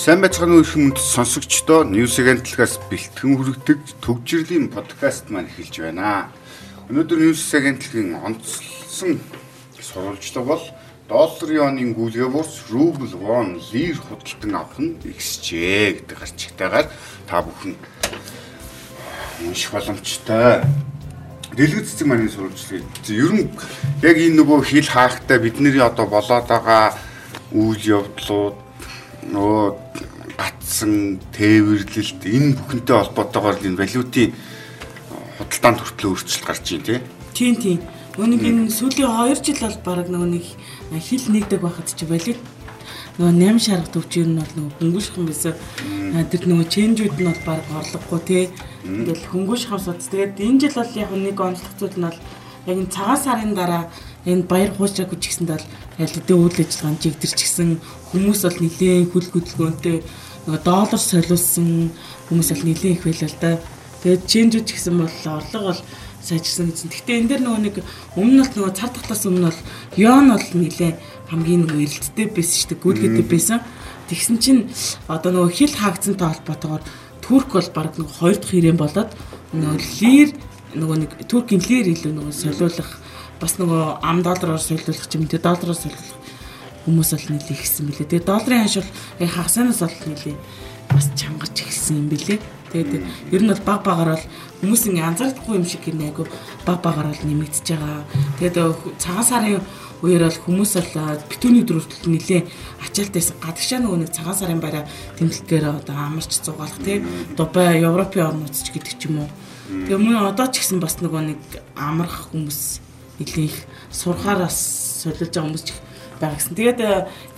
Сайн байцгаана уу хүнд сонсогчдоо News Agent-аас бэлтгэн хүргэдэг төвжирлийн подкаст маань эхэлж байна. Өнөөдөр News Agent-ийн онцлсон сурвалжлага бол долларын оны гүйлгээ бүрс рубль, вон, лир худалдан авах нь ихсжээ гэдэг гарчтайгаар та бүхэн унших боломжтой. Дэлгэц цэцэг маань сурвалжлага. Ер нь яг энэ нөгөө хил хаахтай бидний одоо болоод байгаа үйл явдлууд нөгөө гатсан тээвэрлэлт энэ бүхэнтэй холбоотойгоор энэ валютын худалдаанд хүртэл өөрчлөлт гарч ийн тий. Тийм тийм. Өнөг энэ сүүлийн 2 жил бол баг нөгөө нэг хил нэгдэг байхад чи валют нөгөө 8 шарга төвчээр нь бол нөгөө хөнгөшхөн гэсэн тэр нөгөө ченжүүд нь бол баг орлогогүй тий. Ингээл хөнгөшхөн суц. Тэгээд энэ жил бол яг нэг онцлог зүйл нь бол яг энэ цагаан сарын дараа энэ баяр хуучаагүй ч гэсэнд бол ялдээ үйл ажиллагаанд жигдэрч гисэн хүмүүс бол нэлээд хүл хөдөлгөөнтэй нөгөө доллар солиулсан хүмүүс бол нэлээд их байлаа л да. Тэгээд ченжүүд ч гэсэн бол орлого бол сайжирсан гэсэн. Гэхдээ энэ дэр нөгөө нэг өмнө нь нөгөө цар тахлаас өмнө бол ён бол нэлээд хамгийн нөгөө эрэлттэй байсан шүү дээ. Гүйлгээтэй байсан. Тэгсэн чинь одоо нөгөө хил хаагдсантай холбоотойгоор Турк бол баг нөгөө хоёр дахь ирээн болоод нөгөө лир нөгөө нэг туркийн лир илүү нөгөө солиулах бас нөгөө ам доллараар солиулах те доллараар солиулах хүмүүс бол нэлээ ихсэн билээ. Тэгээ долларын ханш бол хагасанаас бол нэлээ бас чангарч ихсэн юм билээ. Тэгээд ер нь бол баг багаар бол хүмүүс ингэ анзаардахгүй юм шиг гинэ айгу баг багаар бол нэмэгдэж байгаа. Тэгээд цагаан сарын үеэр бол хүмүүс бол битүүний дөрөвтөл нэлээ ачаалтайсан гадагшаа нөгөө нэг цагаан сарын байраа тэмдэглэхээр одоо амарч зугаалах тийм Дубай, Европын орнууд ч гэдэг ч юм уу. Тэгээ мөн одоо ч гэсэн бас нөгөө нэг амарх хүмүүс нэлээ их сурхаараас солиулж байгаа хүмүүс ч байгаа гэсэн. Тэгээд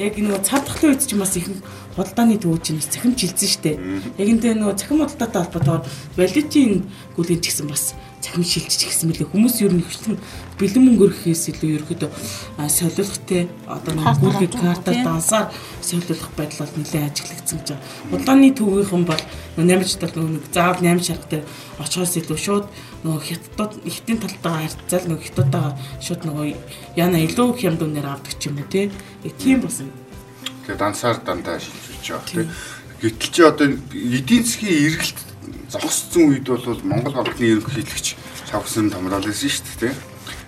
яг нөгөө цар тахлын үед ч бас их худалдааны төвөж чинь цахим жилсэн дээ. Яг энэ нөгөө цахим худалдаатай холбоотойгоор валютын гүлийн ч гэсэн бас цахим шилжиж гисэн мөлий хүмүүс ер нь ихсэн бэлэн мөнгөрөхөөс илүү ерөөдөө солиулахтэй одоо нэг гүйлгээ картаар дансаар солиулах байдал бол нэлээд ажиглагдсан гэж байна. Худалдааны төвийнхэн бол 8 тал нэг заавал 8 шаргатай очихоос илүү шууд нөгөө хятадууд ихтийн талтайгаа харьцаал нөгөө хятадтайгаа шууд нөгөө яна илүү их юм дүнээр авдаг ч юм уу тий. Тийм бас. Тэгээ дансаар дандаа шилжүүлж байгаа тий. Гэтэл чи одоо эдийн засгийн эргэлт зогсцсон үед бол Монгол банкны ерөнхийлөгч Шавхсан томрол байсан шүү дээ тий.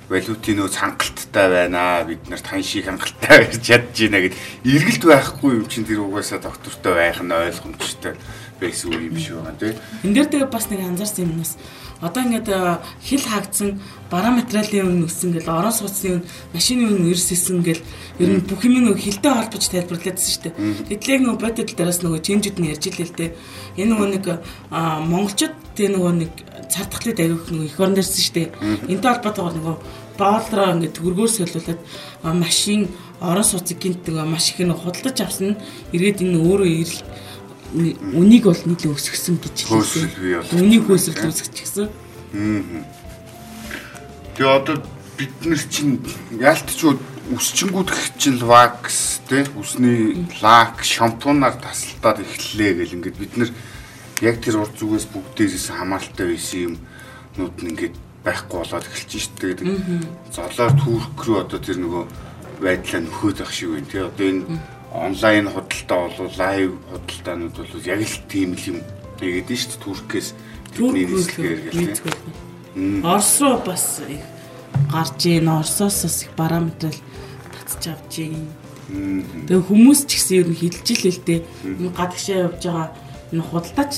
Валютын нөө хангалттай байна. Бид нарт хан шиг хангалттай байж чадж байна гэд эргэлт байхгүй юм чинь тэр угаасаа доктортой байх нь ойлгомжтой байсан юм шиг байна тий. Энд дээр тэгээ бас нэг анзаарсан юм нас одоо ингээд хил хаагдсан бараа материалын үн өссөн гэл орон сууцны үн машины үн эрсэсэн гэл ер нь бүх юм нэг хилтэй холбож тайлбарлаадсэн шүү дээ. Тэдлэг нөгөө бодит дээрээс нөгөө ченжүүд нь ярьж илээ л дээ. Энэ нөгөө нэг монголчууд тэг нөгөө нэг цар тахлыг авих нөгөө их орон дээрсэн шүү дээ. Энтэй холбоотойгоор нөгөө доллараа ингээд төгрөгөөр солиулаад машин орон сууцыг гинт нөгөө маш их нэг худалдаж авсан нь эргээд энэ өөрөө ирэл үнийг бол нийлээ өсгсөн гэж хэлсэн. Үнийг хөөсрөл үсгчихсэн. Тэгээ одоо бид нар чинь яалтчууд үсчингүүд чинь вакс тий үсний лак шампунаар тасалдаад эхэллээ гэл ингээд бид нар яг тэр урд зүгээс бүгдээрээс хамааралтай байсан юм нууд нь ингээд байхгүй болоод эхэлж штэ гэдэг. Золоор түүрх рүү одоо тэр нөгөө байдлаа нөхөөд ах шиг байна тий одоо энэ онлайн худалдаа бол лайв худалдаанууд бол яг л тийм л юм нэгэдэж шүү дээ Туркээс бидний нийслэгээр гэлээ. Орос руу бас их гарч ийн Оросоос бас их параметр татчих авч ийн. Тэгээ хүмүүс ч гэсэн ер нь хилж л дээ. Гадагшаа явж байгаа энэ худалдаач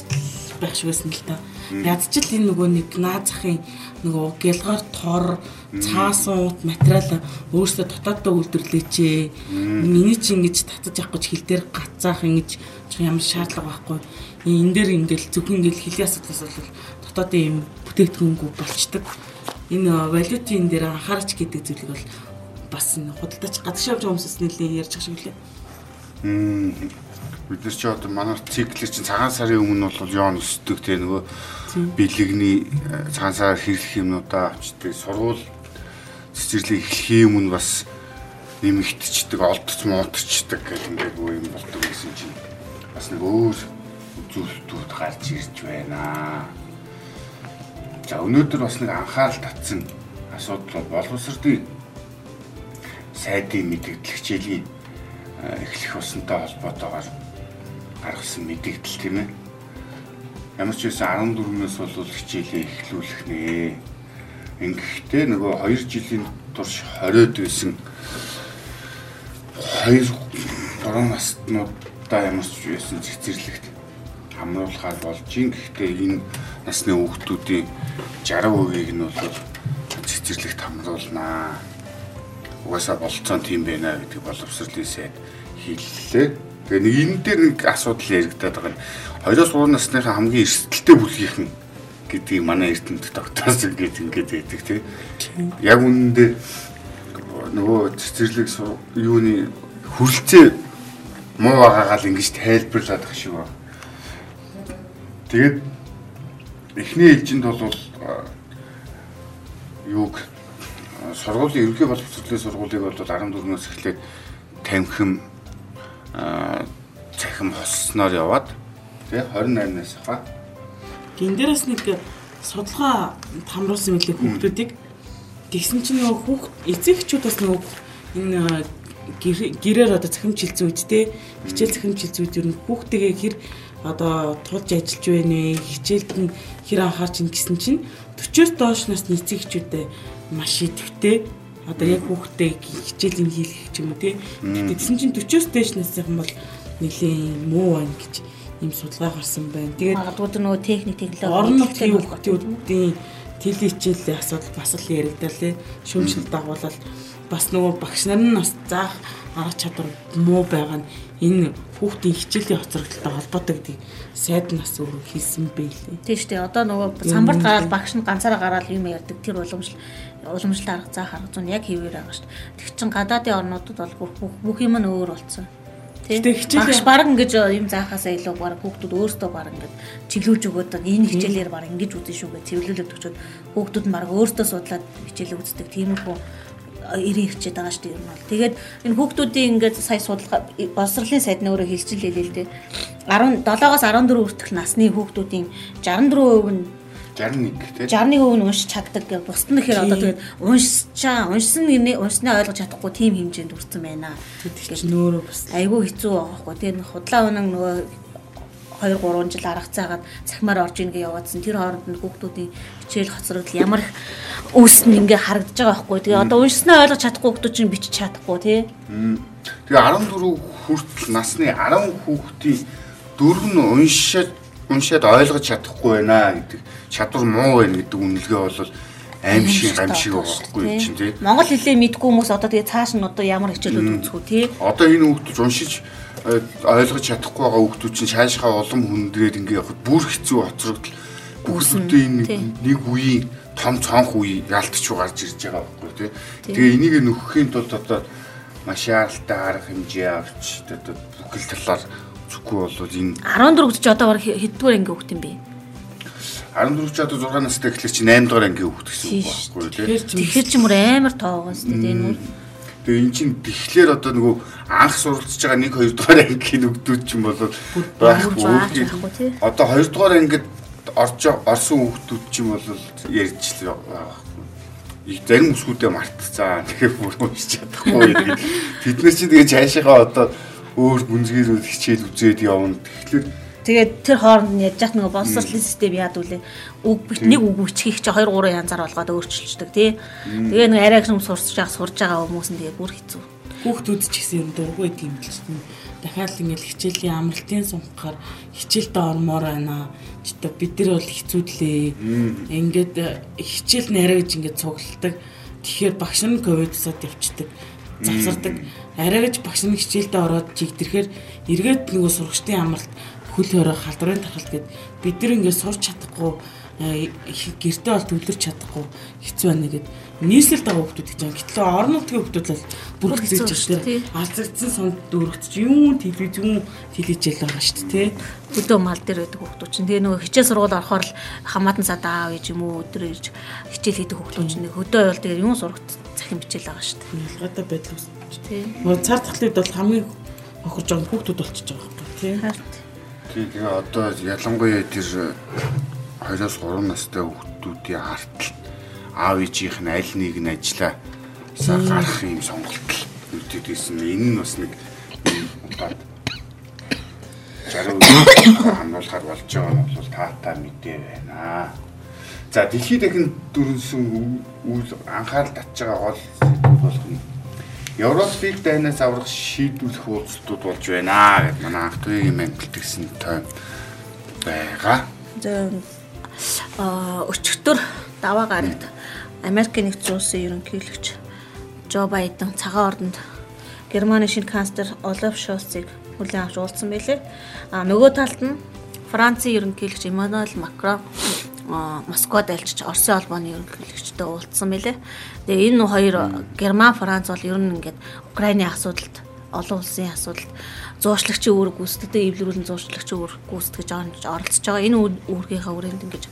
байх шиг байсан л та. Ядчил энэ нөгөө нэг наазахын нөгөө гялгаар тор цаасан ут материал өөрөөсөө дотооддоо үйлдвэрлээч. Миний чи ингэж татаж авах гэж хил дээр гацаах ингэж ямар шаардлага байхгүй. Энэ дээр ингээл зөвхөн ингээл хилийн асуудлаас бол дотоодын юм бүтээгдэхүүнгүй болчдөг. Энэ валютын дээр анхаарч гэдэг зүйлийг бол бас энэ худалдаач гадагшаа явж хүмүүсээс нэлээд ярьж байгаа шиг лээ. Бид нар чи одоо манай циклэр чинь цагаан сарын өмнө бол ёон өсдөг те нөгөө бэлэгний э, цагаан сараар хэрэглэх юмнуудаа авчдаг сургууль цэцэрлэг эхлэхийн өмнө бас нэмэгдчихдэг, олдч муудчихдаг гэх ингээд үе юм болдог гэсэн чинь бас нэг өөр үзүүлэлтүүд гарч ирж байна. За өнөөдөр бас нэг анхаарал татсан асуудал бол боловсролын сайдын мэдээлэл хичээлийн эхлэх усантай холбоотойгоор гаргасан мэдээлэл тийм ээ. Ямар ч байсан 14-өөс бол хичээлээ эхлүүлэх нэ. Ингэхдээ нөгөө 2 жилийн турш 20-од байсан хоёр гурван настнуудаа ямар ч байсан цэцэрлэгт хамруулахаар болж ин гэхдээ энэ насны хүүхдүүдийн 60%-ийг нь бол цэцэрлэгт хамруулнаа. Угаасаа болцоон тийм байна гэдэг боловсролын сайд хэллээ. Тэгээ нэг энэ дээр нэг асуудал яригадаад байгаа нь 2-3 насныхаа хамгийн эрсдэлтэй бүлгийнхэн гэдгийг манай эрдэмтэд тогтоосон гэж ингэж байдаг тийм. Яг үнэндээ нөгөө цэцэрлэг юуны хүрлцээ муу байгаагаа л ингэж тайлбарлаад байгаа шиг байна. Тэгээд эхний ээлжинд бол юуг сургуулийн ерөнхий боловсролын сургуулийг бол 14-өөс эхлээд тамхим цахим хосноор яваад. Тий 28-наас хаа. Гин дээрээс нэг судалгаа хамруулсан мөлий хүүхдүүдийг тэгсэн чинь нөгөө хүүхд эцэгчүүд бас нөгөө энэ гэрээр одоо захимж хилцэн үед те хичээл захимж хилцэн үед ер нь хүүхдтэйгээ хэр одоо тулж ажиллаж байна вэ? Хичээлд нь хэр анхаарч ин гэсэн чинь? 40-оос доош насны эцэгчүүдээ маш идэвхтэй одоо яг хүүхдтэй хичээлийн хийх ч юм уу тий. Тэгсэн чинь 40-оос дээш насныхан бол нэлийн муу байна гэж ийм судалгаа гарсан байна. Тэгээд магадгүй нөгөө техник технологи орон нутгийн хүүхдүүдийн тэл хичээлийн асуудал бас л яригдал лээ. Шүүмжил дагуулал бас нөгөө багш нар нь бас заах арга чадвар муу байгаа нь энэ хүүхдийн хичээлийн хоцрогдолтой холбоотой гэдэг сайд нас өөрөө хэлсэн байлээ. Тийм шүү дээ. Одоо нөгөө самбарт гараад багш нь ганцаараа гараад юм ярьдаг тэр уламжлал уламжлалт арга заах арга зүйн яг хэвээр байгаа шүү дээ. Тэг чин гадаадын орнуудад бол бүх юм нь өөр болсон. Тэгтээ хичээл баг ингэж юм заахаасаа илүү баг хүүхдүүд өөрсдөө баг ингэж чиглүүлж өгөөд энэ хичээлээр баг ингэж үзэн шүү гэж цэвэрлүүлээд өгчөөд хүүхдүүд нь баг өөрсдөө судлаад хичээл үздэг. Тиймэрхүү ирээ ирчээд байгаа шүү дээ юм бол. Тэгээд энэ хүүхдүүдийн ингээд сая судалгаа боловсролын сайд нь өөрөө хэлчихлээ л дээ. 17-оос 14 хүртэлх насны хүүхдүүдийн 64% нь 61 тийм 61% нь уншиж чаддаг бусд нь гэхээр одоо тэгээд уншчаа уншсан нэг уншснаа ойлгож чадахгүй тийм хэмжээнд хүрсэн байна. Тэгэхээр нөөрөө бас айгүй хэцүү байгаа хгүй. Тэгээд худлаа өнөн нөгөө 2 3 жил арга цаагаад цахимаар орж ийнгээ яваадсан. Тэр хооронд нь хүүхдүүдийн хичээл хоцрогдол ямар их үүсн ингээ харагдаж байгаа байхгүй. Тэгээ одоо уншснаа ойлгож чадахгүй хүүхдүүд чинь бичиж чадахгүй тий. Тэгээ 14 хүртэл насны 10 хүүхдийн дөрөв нь уншаад уншаад ойлгож чадахгүй байна гэдэг. Чадвар муу байна гэдэг үнэлгээ бол аим шиг аим шиг байхгүй чинь тий. Монгол хэлээ мэдгүй хүмүүс одоо тэгээ цааш нь одоо ямар хичээлүүд үзэх үү тий. Одоо энэ хүүхдүүд уншиж ойлгож чадахгүй байгаа хүүхдүүд чинь шаашхаа улам хүндрээд ингээ явахад бүр хэцүү хоцрогдол бүгдүүдээ энэ нэг үеийн том цонх үе яалтчуу гарч ирж байгаа байхгүй тий. Тэгээ энийг нөхөхийн тулд одоо маш яралтай арга хэмжээ авч одоо бүхэл талаар зүггүй бол энэ 14 ч одоо хэддүгээр анги хүүхд юм бэ? 14 ч одоо 6 настай гэхэлэр чи 8 дугаар ангийн хүүхд гэсэн үг байхгүй тий. Тэгэхээр ч юм уу амар тоо байгаа шүү дээ энэ үү. Тэгээ эн чинь тэгэхээр одоо нөгөө анх суралцж байгаа 1 2 дугаар ангийн нөхдүүд ч юм бол байхгүй. Одоо 2 дугаар ангид орж орсон хүүхдүүд ч юм бол ярьж л их зарим үсгүүдээ мартцаа. Тэгэхээр бүр уншиж чадахгүй. Бид нар чинь тэгээ цаашаа одоо өөр гүнзгийрүүд хичээл үзээд явна. Тэгэхээр Тэгээд тэр хооронд нь яаж нэг боловсролын систем яад үлээ. Үг бит нэг үг үчхийг чи 2 3 янзаар болгоод өөрчилждэг тий. Тэгээ нэг арай гүм сурч байгаа сурж байгаа хүмүүс нь тэгээ бүр хэцүү. Хүүхдүүд ч гэсэн юм дургүй тийм л чинь. Дахиад ингээд хичээлийн амралтын сумхаар хичээлдээ ормоор байна. Чита бид нар бол хэцүүдлээ. Ингээд хичээл нэрэ гэж ингээд цугладаг. Тэгэхээр багш нь ковидсод явцдаг завсардаг. Арай гэж багш нь хичээлдээ ороод чигдэрхээр эргээд нөгөө сурагчдын амралт хөл хорой халдварын тархалт гэд бид нар ингээд сурч чадахгүй гэртээ бол төвлөрч чадахгүй хэцүү байна гэд нийслэл дага хүмүүс гэж байгаа. Гэтэл орон нутгийн хүмүүс бол бүр хэцүү шүү дээ. Алзагдсан сонд дөрөгч юм телевиз юм телевизэл байгаа шүү дээ. Өдөө мал дээр байдаг хүмүүс чинь тэгээ нөгөө хичээл сургууль орохоор л хамаатан садаа ээж юм уу өдөр ирж хичээл хийдэг хүмүүс чинь хөдөө бол тэгээ юм сурагт захин бичээл байгаа шүү дээ. Ялгаатай байдал үүсэж тийм. Нөгөө цар тахлууд бол хамгийн хохирж байгаа хүмүүс болчихж байгаа байхгүй тийм. Тийм тэгээ одоо ялангуяа тэр 2-оос 3 настай хүүхдүүдийн артал аав ээжийнх нь аль нэг нь ажиллаа гарах юм сонголт үүдээсэн. Энэ нь бас нэг удаад хамруулахар болж байгаа нь бол таатай мэдээ байна. За дэлхийд дахин дүрнсэн үйл анхаарал татж байгаа гол сэдвүүд болох нь Евроспик дайнаас аврах шийдвэрлэх уулзалтууд болж байна гэдэг манай анх туягийн мэд бэлтгэсэн тойм байгаа. За а өчигдөр даваа гарагт Америк нэгдсэн улсын ерөнхийлөгч Жо Байден цагаан ордонд Германы шинэ канцлер Олаф Шольцыг хүлээн авч уулзсан байлээ. А нөгөө талд нь Францын ерөнхийлөгч Эммануэл Макрон Москвад альчиж Оросын холбооны ерөнхийлөгчтэй уулзсан байлээ. Тэгээ энэ хоёр Герман, Франц бол ер нь ингээд Украины асуудалд олон улсын асуудалд зуурчлагчийн үүрэг гүйцэтгэдэг эвлэрүүлэн зуурчлагчийн үүрэг гүйцэтгэж оролцож байгаа. Энэ үүргийнхаа хүрээнд ингэж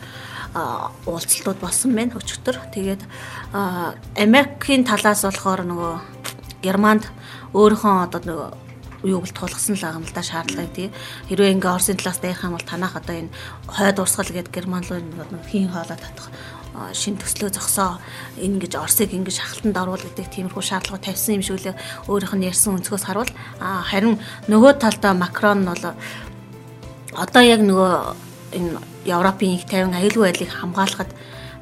уулзалтууд болсон байна өчигдөр. Тэгээд Америкийн талаас болохоор нөгөө Германд өөрийнхөө одоо нөгөө юуг л тулгсан л байгаа юм л да шаардлагыг тий. Хэрвээ ингээ Оросын талаас дайх юм бол танах одоо энэ хойд урсгал гэдэг германлын хийн хоолой татах шин төслөө зогсоо энэ гэж Оросыг ингэж шахалтанд оруул гэдэг тиймэрхүү шаардлага тавьсан юм шиг үлээ өөрийнх нь ярьсан өнцгөөс харуул харин нөгөө талдаа Макрон нь бол одоо яг нөгөө энэ Европын их тайван аюулгүй байдлыг хамгаалахад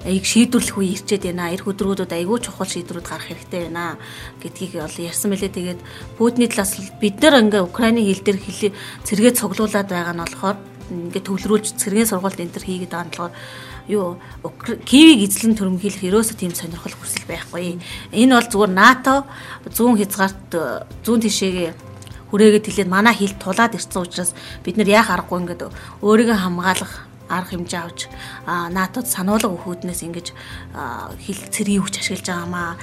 аяг шийдвэрлэх үе ирчээд байна. Эх өдрүүдэд аягүй чухал шийдвэрүүд гарах хэрэгтэй байна гэдгийг бол ярьсан мэлээ. Тэгээд Путиний талаас бид нар ингээ Украины хил дээр хилээ цэргээ цуглуулад байгаа нь болохоор ингээ төвлөрүүлж цэргийн сургалт энэ төр хийгээд байгаа нь болохоор юу Кивийг эзлэн төрөмгийлэх ерөөсөө тийм сонирхол хүсэл байхгүй. Энэ бол зүгээр НАТО зүүн хязгаарт зүүн тишээгээ хүрээгээд хэлээд манай хилд тулаад ирсэн учраас бид нар яах аргагүй ингээд өөрийгөө хамгаалах арга хэмжээ авч НАТОд сануулга өгөхүүднээс ингэж хил цэргийн хүч ашиглаж байгаамаа.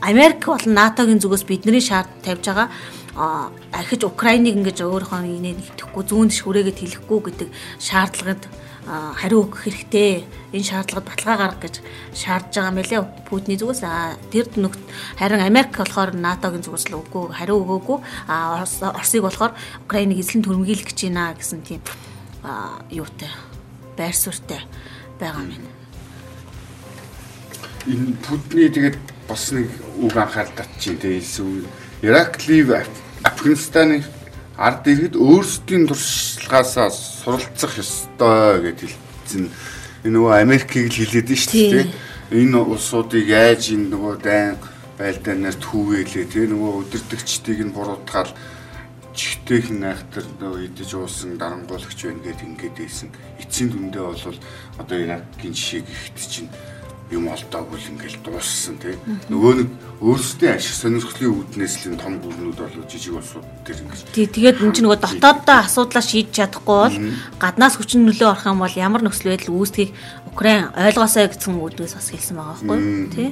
Америк бол НАТОгийн зүгээс бидний шаард тавьж байгаа ахиж Украиныг ингэж өөрийнхөө инээ нэтгэхгүй зүүн дэш хүрээгээд хэлэхгүй гэдэг шаардлагад хариу өгөх хэрэгтэй. Энэ шаардлагад баталгаа гаргах гэж шаардж байгаа мэлээ Путиний зүгээс. Тэр нүгт харин Америк болохоор НАТОгийн зүгээс л үгүй хариу өгөөгүй. Оросыг болохоор Украиныг эзлэн төрмгийлэх гэж байна гэсэн тийм юутай байр суурьтай байгаа юм. Энэ Путиний тэгээд бас нэг үг анхаарал татчихин те эсвэл Ирак Лив Афганистаны ард иргэд өөрсдийн туршлагаасаа суралцах ёстой гэж хэлсэн. Энэ нөгөө Америкийг л хэлээд нь шүү дээ. Энэ улсуудыг яаж энэ нөгөө дайн байлдаанаар түүгээлээ те нөгөө өдөртөгчдийг нь буруутгаал чихтэйх найхтар нөгөө идэж уусан дарангуулагч байна гэд ингээд ийсэн. Эцсийн дүндээ бол одоо Иракийн жишээг ихт чинь юм олдоогүй л ингээл дууссан тий. Нөгөө нэг өөрсдөө ашиг сонирхлын үүднээс л том бүлнүүд болоо жижиг улсууд төр ингэж. Тий тэгээд энэ чинь нөгөө дотооддоо асуудлаа шийдэж чадахгүй бол гаднаас хүчин нөлөө орох юм бол ямар нөхцөл байдал үүсгийг Украин ойлгосоо гэсэн үүднээс бас хэлсэн байгаа байхгүй тий.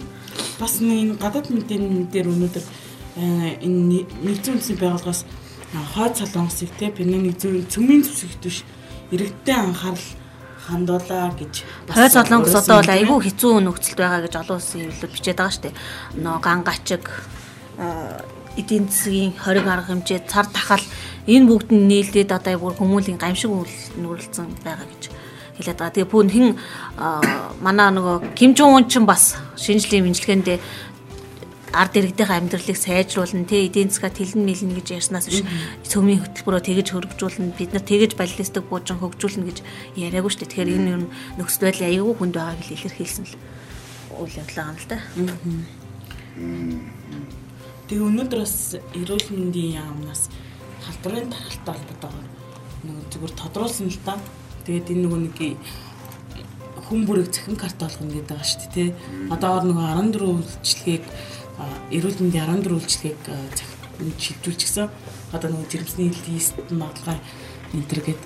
Бас нэг энэ гадаад мэдээний дээр өнөөдөр энэ нэгдсэн үндэсний байгууллагаас хойд солонгосыг те Пенений зөв цөмийн зүсэгт биш иргэдтэй анхаарал хандуулаа гэж хойд солонгос одоо бол айгүй хэцүү нөхцөлд байгаа гэж олон улсын хэвлэлд бичээд байгаа шүү дээ. Нөө ган гачиг эдийн засгийн хориг арга хэмжээ цар тахал энэ бүгд нь нийлдээд одоо бүр хүмүүлийн гамшиг нүүрлсэн байгаа гэж хэлээд байгаа. Тэгээ пүүн хэн манай нөгөө Ким Жон Ун ч бас шинжлэх мэдлэгэндээ ард иргэдийн амьдралыг сайжруулна тий эдийн засгаа тэлэн мэлнэ гэж ярьснаас биш цөмийн хөтөлбөрөөр тэгэж хөргөжүүлнэ бид нар тэгэж баллистик буужин хөгжүүлнэ гэж яриаггүй шүү дээ. Тэгэхээр энэ юм нөхцөл байдал аягүй хүнд байгааг л илэрхийлсэн л үйл явдал байгаа юм л да. Тэгээ өнөөдөр бас эрүүл мэндийн яамнаас халдварын тархалтай холбоотойгоор нэг зүгээр тодруулсан л да. Тэгээд энэ нөгөө нэг хүн бүрийг цахим карт болгоно гэдэг байгаа шүү дээ тий. Одоогор нөгөө 14 үйлчлэгийг эрүүл мэндийн 14 үйлчлэгийг шилжүүлчихсэн. Одоо нөгөө жирэмсний лист магадлал энэ төр гээд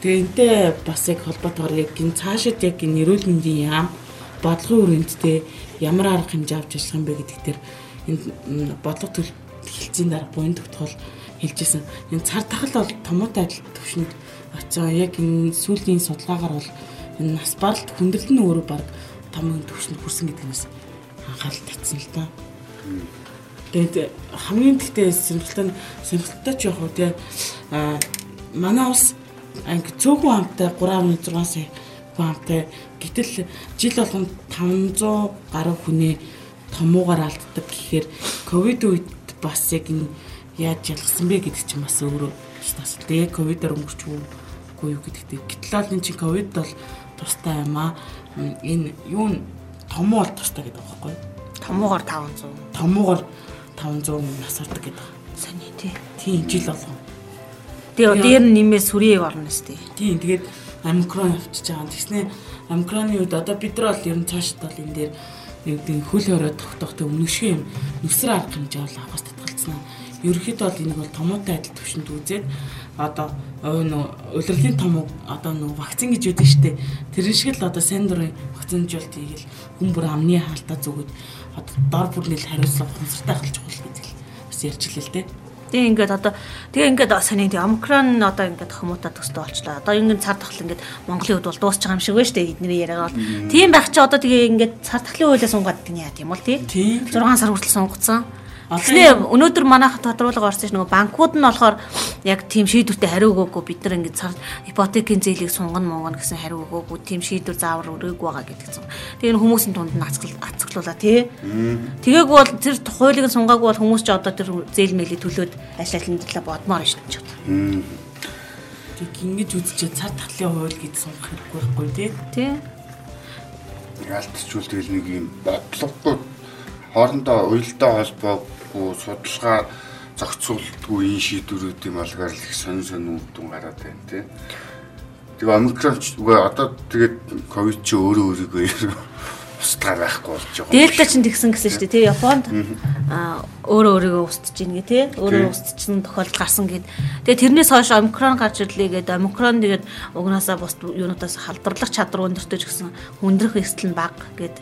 тэгээ энтэй бас яг холбоотойгоор яг энэ цаашид яг энэ эрүүл мэндийн яам бодлогын өрөөндтэй ямар арга хэмжээ авч ажиллах юм бэ гэдэг дээр энэ бодлого төл хэлцийн дараа буян тогтхол хэлжсэн. Энэ цар тахал бол томоотой адил төвшөнд очоо яг энэ сүүлийн судалгаагаар бол энэ нас баралт хүндрэл нь өөрөө баг том төвшөнд хүрсэн гэдгээс анхаарал татсан л та. Тэгээд хамгийн тэгтээ сонирхолтой сонирхолтой ч яг уу тий а манай ус анги цөөхөн хамтай 3.6 сая хүн хамтай гэтэл жил болгонд 500 гаруй хүний томуугаар алддаг гэхээр ковид үед бас яг энэ яаж ялгсан бэ гэдэг чинь бас өөрөө бас тэгээ ковидор өнгөрч үгүй юу гэдэгтэй. Гэтэл бол энэ чинь ковид бол тустай юм аа. Энэ юу н томуу бол тустай гэдэг байхгүй юу? Томуугаар 500. Томуугаар 500 нас ордог гэдэг. Сони тий. Тийм жил болгоо. Тэгээ дээр нь нэмээ сүрээ орно шүү дээ. Тийм тэгээд омикрон явчихж байгаа. Тэгснээ омикроны үед одоо бид нар бол ер нь цаашд бол энэ дээр гэдэг хөл хорой тогтоохтой өмнөшгөө юм нүсрэ арга хэмжээ бол авахс татгалцсан. Ерөнхийдөө бол энийг бол томоотой адил төвшөнд үзээд одоо нөө улирлын том одоо нөө вакцин гэж үүдэн штэ. Тэр шиг л одоо сайн дурын вакцинжуулт хийгээл хүн бүр амны хаалтаа зүгүүд одоо дор бүр нийл хариуцлага хэмсэртэй ахалж чухал гэж бас ярьж илээ л дээ. Тэгээ ингээд одоо тэгээ ингээд саний тий омикрон одоо ингээд хомуутаа төстэй болчлаа. Одоо ингээд цар тахал ингээд Монголын хувьд бол дуусч байгаа юм шиг байна шүү дээ. Эдний яриагаа бол. Тийм байх чи одоо тэгээ ингээд цар тахлын хуулиас сунгаад гинэ яа тийм бол тий. 6 сар хүртэл сунгацсан. Тэгснээ өнөөдөр манайх тодруулга орсон ш нөгөө банкуд нь болохоор яг тийм шийдвэртэй хариу өгөөгүй бид нар ингээд цар ипотекийн зээлийг сунгана монгоно гэсэн хариу өгөөгүй тийм шийдвэр заавар өрөөгүй байгаа гэдэг чинь. Тэгээ хүмүүсийн тунд нь ацгал ацглуулаа тий. Тэгээгүй бол тэр хуулийг сунгаагүй бол хүмүүс ч одоо тэр зээл мэлийг төлөөд аль алин төлөө бодмоор шүү дээ. Тэг ингэж үзчихээ цар тахлын хууль гэж сунгах хэрэггүй байхгүй тий. Тий. Яалтчул тэгэл нэг юм бодлогогүй хоорондоо уялдаа холбоогүй судалгаа зохицуулдгүй энэ шийдвэрүүдийн малгаар л их сонин үр дүн гараад байна тий. Тэгээ омикрон ч үгүй одоо тэгээд ковид чи өөрөө өөрийгөө устгаа байхгүй болж байгаа. Дельта ч тэгсэн гэсэн шүү дээ тий Японд аа өөрөө өөрийгөө устж ийн гэ тий өөрөө устчихсан тохиолдол гарсан гэд. Тэгээ тэрнээс хойш омикрон гарч ирлээ гэд омикрон тэгээд угнаасаа бус юунуудаас халдварлах чадвар өндөртэй ч гэсэн хүндрэх эсэл нь бага гэд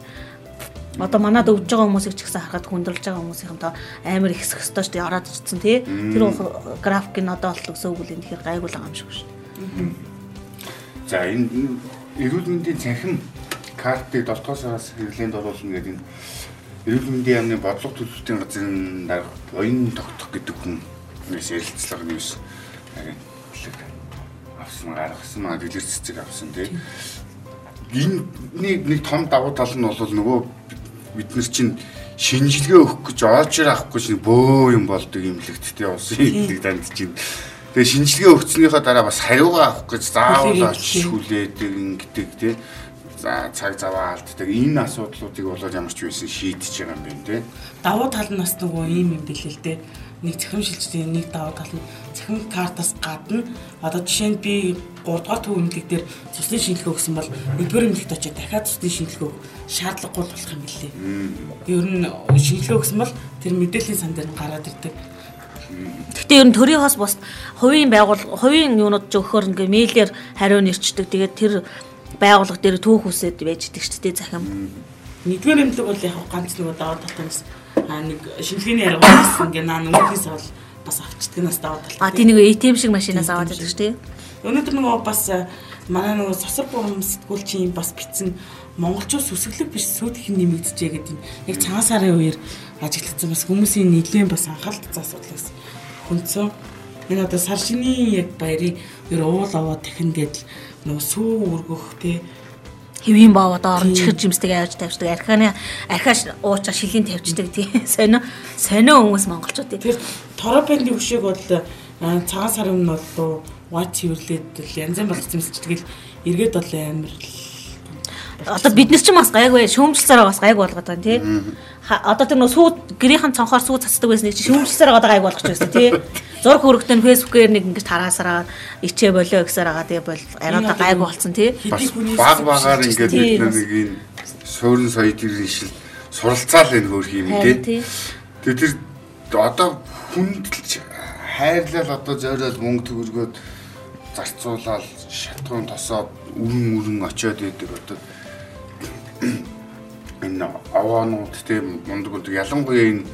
Одоо манад өвж байгаа хүмүүсийг ч гэсэн харахад хүндрэлж байгаа хүмүүсийнхэн тоо амар их өсөх ёстой шүү дээ ороод ирсэн тий. Тэр график нь одоо болтол үг үл энэ тэгэхээр гайгүй л байгаа юм шиг шүү дээ. За энэ эрүүл мэндийн цахим картыг 7 сараас хэрэглээнд оруулна гэдэг энэ эрүүл мэндийн яамны бодлого төлөвлөлтийн газрын дарга буян тогтох гэдэг хүн нэс ярилцлага ньюс агентлаг авсан гаргасан маа дэлгэр цэцэг авсан тий. Энэ нэг том давуу тал нь бол нөгөө бид нар чинь шинжилгээ өгөх гэж оочр авахгүй чинь бөө юм болдог юм лэгттэй усын хэлийг данд чинь. Тэгээ шинжилгээ өгснөхийн дараа бас хариугаа авах гэж заавал очиж хүлээдэг ингэдэг тий. За цаг заваа алддаг. Энэ асуудлуудыг болоод ямар ч байсан шийдэж байгаа юм байна тий. Давуу тал нь бас нөгөө ийм юм бэлээ л дээ нэг цахим шилжлийн нэг даваа тал нь цахим картаас гадна одоо жишээ нь би 3 дугаар төв эмнэлэг дээр цуслын шинжилгээ өгсөн бол 1-р эмнэлэгт очиод дахиад цуслын шинжилгээ өгөх шаардлагагүй болох юм билээ. Ер нь шинжилгээ өгсөн бол тэр мэдээллийн сан дээр гараад ирдэг. Гэхдээ ер нь төрийн хос бус хувийн байгуул хувийн юунууд ч өгөхөр ингээ мэйлээр хариу нэрчдэг. Тэгээд тэр байгууллага дээр түүх үсэд байж идэг ч гэдэг захим. Нэгдүгээр эмнэлэг бол яг ганц нэг даваа талаас а нэг шинжилгээний яриа болсон ингээ наа нөгөөхөөс бол бас авчдаг нас даваад тал. А тийм нэг ATM шиг машинаас аваад байдаг шүү дээ. Өнөөдөр нөгөө бас манай нөгөө сосор бурам сэтгүүлчийн бас битсэн монголчууд сүсгэлэг биш сүйдэх нэмэгдэжээ гэдэг юм. Яг цагаан сарын үеэр ажиглагдсан бас хүмүүсийн нийлэн бас анхаарал асуудал гэсэн. Хүнцэн энэ одоо сар шинийн яг баярын ер уул аваад тэхэн гэдэл нөгөө сүү өргөх те хэвийн боо одоо орон чихэр жимсдэг авч тавьчихдаг архины архиаш уучаа шилийн тавьчихдаг тийм. Сонио сонио хүмүүс монголчууд тийм. Тэр торопенди хөшөөг бол цагаан сарын нь бол white цэвэрлээд янз бүр зэмсэж тэгэл эргээд бол амар одоо биднес ч бас гайгүй шөөмжлсээр бас гайг болгоод байгаа тий. Одоо тэр нөө сүү гэрийнхэн цонхоор сүү цацдаг байсан нэг чи шөөмжлсээр одоо гайг болгож байсан тий. Зураг хөрөгтөн фэйсбүүкээр нэг ингэж тараасараа ичээ болоо гэсээр байгаа тий бол арайда гайг болцсон тий. Баг багаар ингээд бид нэг энэ суурин соёлын шил суралцаал энэ хөрх юм тий. Тэгээ тэр одоо хүндэлж хайрлал одоо зориод мөнгө төгрөгөөд зарцуулаад шатгуун тосоод үрэн үрэн очиод идэг одоо энэ аваанууд тийм мундаг мундаг ялангуяа энэ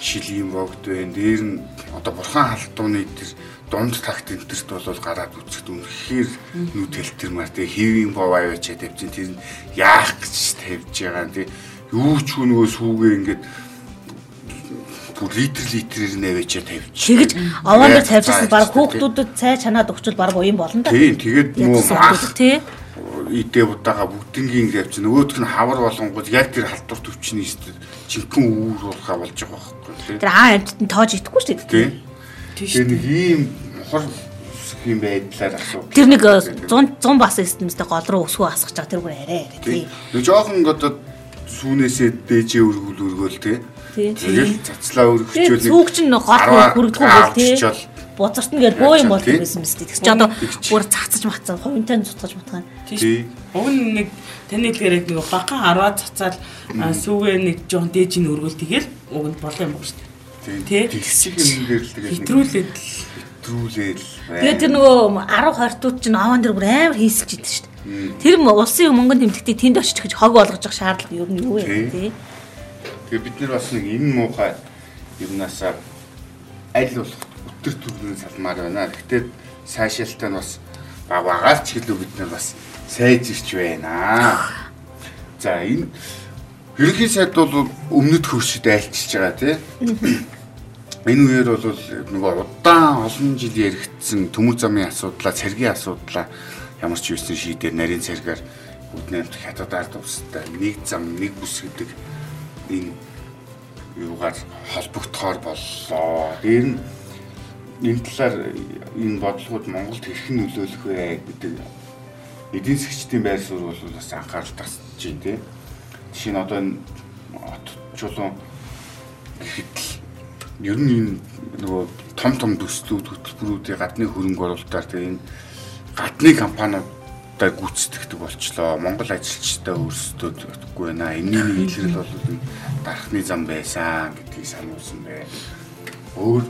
шилийн богд байна. Дээр нь одоо бурхан халтууны тэр дунд такт энтерт бол гараад үцэхэд үнэхээр нүд хэлтэрмээр тэгээ хэвийн бов аваачаа тавьчих тэр нь яах гэж тавьж байгаа тий. Юу ч нөгөө сүүгээ ингээд бүр литр литрээр навэачаа тавьчих. Тэгэж овоон дээр тавьчихсан баг хүүхдүүдэд цай чанаад өгчвөл баг уян болно да. Тийм тэгээд нөгөө тий идэ удаага бүгднгийн явж нөгөөх нь хавар болонгууд яг тэр халдвар төвчний жинхэнэ үүр болохаа болж байгаа байхгүй тий. Тэр аа амтд нь тоож идэхгүй шүү дээ. Тий. Тийш Тэгээ нэг ийм мохор юм байдлаар асуу. Тэр нэг 100 100 бас системтэй гол руу өсгөө асгаж байгаа тэр бүр арай арай тий. Нэг жоохон одоо сүүнээсээ дээжээ өргөл өргөөл тий. Тий. Тэгэл цацлаа өргөчөөл цүүг чинь гол хүрдэггүй бол тий. Бузарт нь гээд боо юм бол байсан мэт. Тэгс чи одоо бүр цацаж мацсан хувинтай цуцгаж матгаана. Тийш. Уг нь нэг таны хэлгээр яг нэг бахан 10 цацаал сүүгээ нэг жоон дээж ин өргөөл тэгэл уг нь болоо юм байна шүү дээ. Тий. Тэгсиг юмгээр л тэгэл Хэтрүүлээд л хэтрүүлээл. Тэгээ тэр нөгөө 10 20-ууд чинь аван дээр бүр амар хийсэлж идэв шүү дээ. Тэр улсын мөнгөнд тэмдэгтээ тэнд очиж гэж хог болгож явах шаардлага юу нь юу вэ тий. Тэгээ бид нар бас нэг энэ муухай юмнасаа аль болох өтөр төрний салмаар байна. Гэхдээ сайшаалтай нь бас баг багаар ч гэлөө бид нар бас сайжирч байна. За энэ ерөнхий сайд бол өмнөд хөршид айлчилж байгаа тий. Энэ үеэр бол нөгөө удаан олон жил яригдсан төмөр замын асуудлаа, цэргийн асуудлаа ямар ч юусэн шийдээр нарийн цэргээр үднэмт хятад ард устай нэг зам нэг бүс гэдэг энэ юугаар холбогдохоор боллоо. Тэр нь энэ талаар энэ бодлогод Монголд хэрхэн нөлөөлөх вэ гэдэг эдийн засгчдын байр суурь бол бас анхаарал татж байна тийм. Жишээ нь одоо энэ хот чулуун гэхэд л ер нь энэ нөгөө том том төслүүд хөтөлбөрүүдийн гадны хөрөнгө оруулалтаар тийм энэ гадны компаниудаа гүйцэтгэдэг болчлоо. Монгол ажилчдаа өөрсдөө зүтгэхгүй байна. Энэний нэг илрэл бол дарахны зам байсан гэдгийг сануулсан бай. Өөр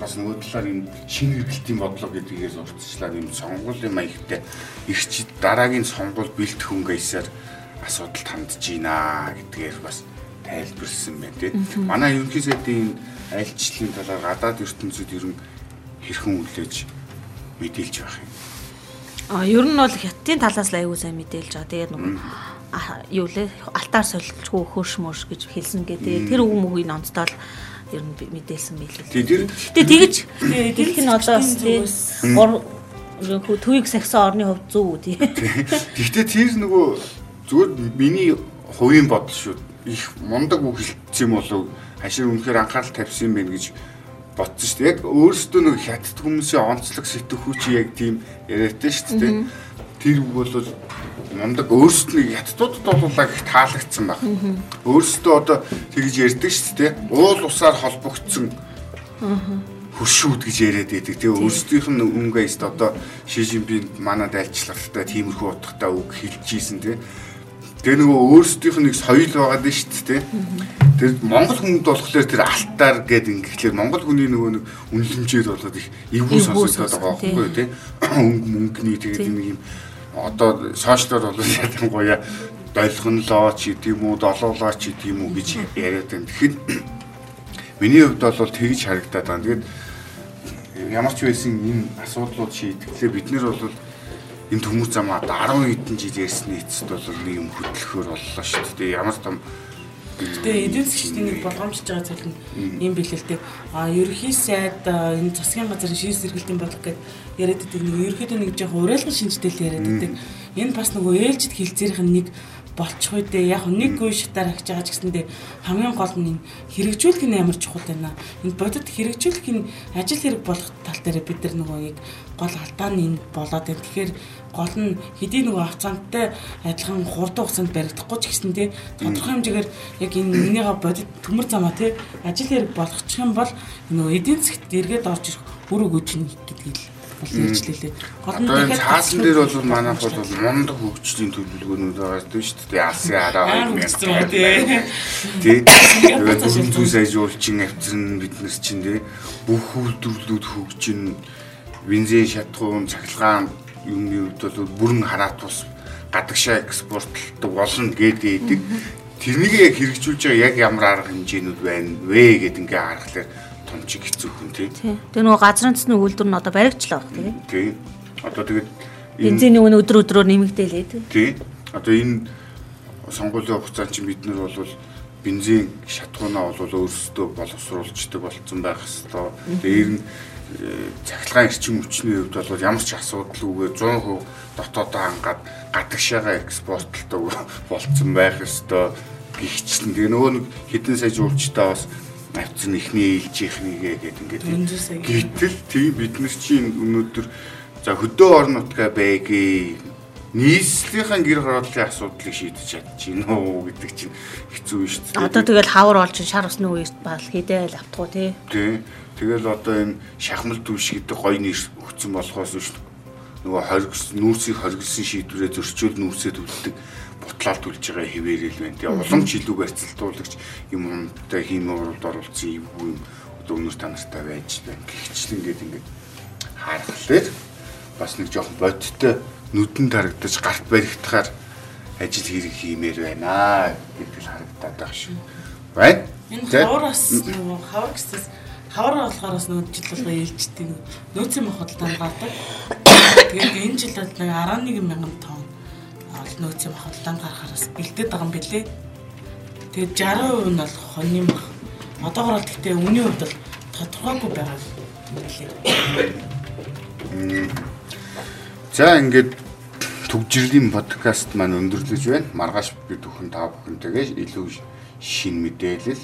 бас нөгөө талаар энэ шинэ хэрэглэлтийн бодлого гэдгийгээс урьдчилаад энэ сонгуулийн маягтай ирчид дараагийн сонгуул бэлтгэх өнгөйсээр асуудалд хандж байна гэдгээр бас тайлбарлсан байна тийм. Манай ерөнхий сайдын айлчлалын талаар гадаад ертөнцид ер нь хэрхэн хүлээж мэдээлж байх юм. А ер нь бол хятадын талаас л аягүй сайн мэдээлж байгаа. Тэгээд нөгөө юу лээ алтаар солилцгүй хөрш мөрш гэж хэлсэн гэдэг. Тэр үг мөгийг онцтол ер нь мэдээлсэн байлээ. Тэгээ тэгэж Тэгээ, хэлэх нь одоо бас тий гур хөө төвийг сахисан орны хувьд зүү тий. Гэхдээ тэр нөгөө зүгээр миний хувийн бодол шүү. Их мундаг үг хэлсэн юм болов хашир үнэхээр анхаарал тавьсан юм байна гэж бодсон шүү дээ. Яг өөрөөсөө нэг хятад хүмүүсийн онцлог сэтгхүүч яг тийм яриатай шүү дээ. Тэр үг бол мундаг өөрсдөө хятадуудад болуулаа гэх таалагдсан баг. Өөрсдөө одоо тэгж ярьдаг шүү дээ. Уул усаар холбогдсон хуршүүд гэж яриад байдаг. Тэгээ өөрсдийнх нь өнгөйст одоо Шижинпин манад айлчлахтай тиймэрхүү утгатай үг хэлж ийсэн тий. Тэгээ нөгөө өөрсдийнх нь нэг соёл байгаад нь шүү дээ. Тэр Монгол хүнд болохоор тэр алтаар гэд ингэхлээр Монгол хүний нөгөө нэг үнэлэмжээр болоод их эвгүй сонсогдоод байгаа байхгүй тий. Өнгө мөнгөний тэгээд нэг юм одоо сошиалор бол ялангуяа долгонлоо ч гэдэм үү, долоолоо ч гэдэм үү гэж яриад байна. Тэгэхээр миний хувьд бол тэгж харагдаад байна. Тэгээд ямар ч байсан энэ асуудлууд шийдэхлээр бид нэр бол энэ төмөр замаа 10 хэдэн жил ярьсны эцэст бол нэг юм хөтлөхөр боллоо шүү дээ. Ямар том Тэгээ эдийн засгчдын нэг болгоомжж байгаа зүйл нь юм дээ. А ерөнхий сайд энэ засгийн газрын шинж сэргэлтийн бодлого гэдэг яриад байдаг нэг ерөнхийдөө нэг жоохон уриалгын шинжтэй яриад байдаг. Энэ бас нөгөө ээлжид хилцээрийнх нь нэг болчих үү дээ. Яг нэг гүй шатаар хагж байгаа ч гэсэндээ хамгийн гол нь хэрэгжүүлэх нь ямар чухал байна. Энэ бодит хэрэгжүүлэх нь ажил хэрэг болох тал дээр бид нар нөгөө яг гол алдаа нь энэ болоод байна. Тэгэхээр гол нь хэдий нөгөө авцаантай адилхан хурдан хугацаанд баригдахгүй ч гэсэндээ тодорхой хэмжээгээр яг энэ энийгээ бодит төмөр замаа тий ажил хэрэг болгочих юм бол нөгөө эдийн засгт эргээд орж ирэх үр өгөөж нь гэдгийг л бол ярьжлээ. Гол нь дахиад цаасан дээр бол манайх бол мундаг хөгжлийн төлөвлөгөөнүүд байгаа шүү дээ. Алсын хараа Аа, 2000 үгүйсэн үү, тий. Тий. Тэгээд бүрэн зүй сайжруулчин авчирн бид нар чинь тий бүх үйлдвэрлэлүүд хөгжин бензин шатхуун цахилгаан юмны хувьд бол бүрэн хараат тус гадагшаа экспортлдог болно гэдэг. Тэрнийг яг хэрэгжүүлж байгаа яг ямар арга хэмжээнүүд байна вэ гэд ингээ харахаар томчиг хэцүү хүн тий. Тэгээ нөгөө газрын цэсний үйлдвэр нь одоо баригчлаа баг тий. Тий. Одоо тэгээд Бензиний үн өдөр өдрөөр нэмэгдээлээ тий. Тий. Одоо энэ сонгуулийн хугацаанд чинь бид нар бол бензин шатгуунаа бол өөрсдөө боловсруулждаг болцсон байх хэвээр. Дээр нь э, цахилгаан эрчим хүчний хувьд бол ямар ч асуудалгүйгээр 100% дотоодоо хангаад гадагшаага экспортлдог болцсон байх хэвээр гихчлэн. Тэгээ нөгөө нэг хэдэн сая жуулчтай бас авцсан ихний ээлжийнхнийгээ гэдэг ингээд гэтэл тийм бид нар чинь өнөөдөр за хөдөө орон нутгаа байгийн нийслэлийн гэр хорооллын асуудлыг шийдэж чадчихна уу гэдэг чинь хэцүү шүү дээ. Одоо тэгэл хавар болж шар усны үест баал хийдэл автгуу тий. тий. Тэгэл одоо энэ шахмал түвш гэдэг гоё нэр өгсөн болохоос биш нөгөө хоригс нүүрсийг хоригсон шийдвэрээ зөрчил нүүрсээ төлдөг бутлаал төлж байгаа хэвээрэл байна. Тэгээ уламж илүү барьцалтуулагч юм юмтай хиймээ уралд оруулсан юм юм одоо өнөр танартай байж байна. Гэхдээ ингээд ингээд харахлаар бас нэг жоохон бодиттой нүдэнд харагдаж гарт баригдахаар ажил хэрэг хиймээр байна л харагдаад байгаа шүү. Байна. Энэ хавраас нөгөө хавар гэсээс хавар болохоор бас нөгөө жил болго ээлжтэй нөөцийн махбодол гардаг. Тэгээд энэ жил бол нэг 11 мянган тонн ол нөөцийн махбодол гарахаас бэлдээд байгаа юм билэ. Тэгээд 60% нь бол хоньны мах. Одоогор бол гэхдээ үнийн хувьд бол тодорхойгүй байгаа юм билэ. За ингээд төгжрлийн подкаст маань өндөрлөж байна. Маргааш би бүхэн та бүхэнтэйгээ илүү шин мэдээлэл,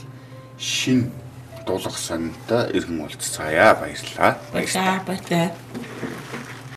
шин дуулах сонинтой иргэн уулзцаая. Баярлалаа. Баярлалаа. Баяртай.